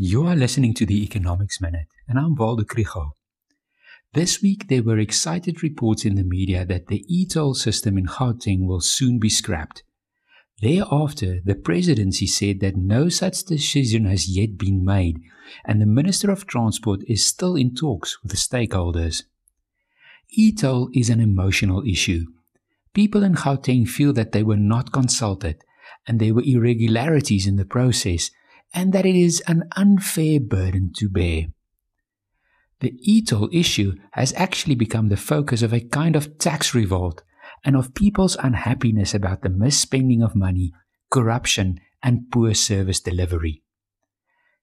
You are listening to the Economics Minute, and I'm Waldo Krugell. This week, there were excited reports in the media that the e-toll system in Gauteng will soon be scrapped. Thereafter, the presidency said that no such decision has yet been made, and the Minister of Transport is still in talks with the stakeholders. E-toll is an emotional issue. People in Gauteng feel that they were not consulted, and there were irregularities in the process – and that it is an unfair burden to bear. The e-toll issue has actually become the focus of a kind of tax revolt and of people's unhappiness about the misspending of money, corruption, and poor service delivery.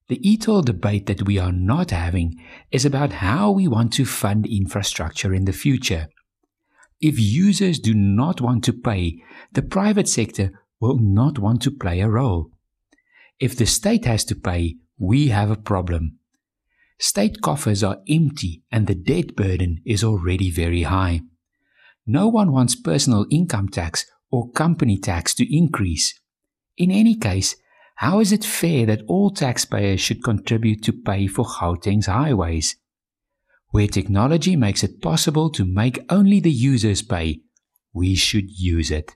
The e-toll debate that we are not having is about how we want to fund infrastructure in the future. If users do not want to pay, the private sector will not want to play a role. If the state has to pay, we have a problem. State coffers are empty and the debt burden is already very high. No one wants personal income tax or company tax to increase. In any case, how is it fair that all taxpayers should contribute to pay for Gauteng's highways? Where technology makes it possible to make only the users pay, we should use it.